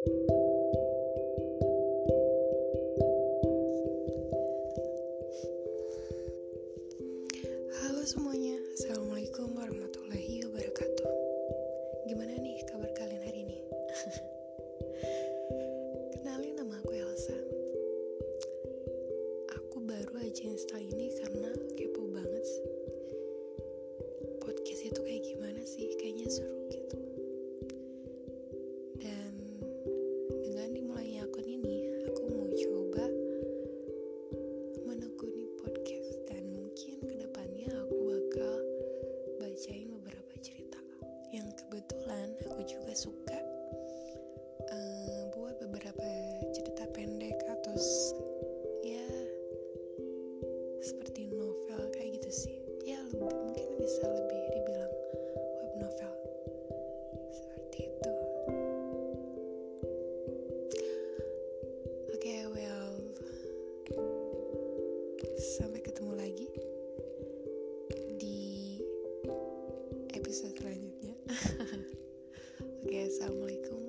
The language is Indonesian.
Halo semuanya, Assalamualaikum warahmatullahi wabarakatuh Gimana nih kabar kalian hari ini? Kenalin nama aku Elsa Aku baru aja install ini karena dengan dimulainya akun ini Aku mau coba menekuni podcast dan mungkin ke depannya aku bakal bacain beberapa cerita. Yang kebetulan aku juga suka eh, buat beberapa cerita pendek atau ya seperti novel kayak gitu sih. Ya lebih- mungkin bisa lebih dibilang web novel. Seperti itu sampai ketemu lagi di episode selanjutnya. Oke, assalamualaikum warahmatullahi wabarakatuh.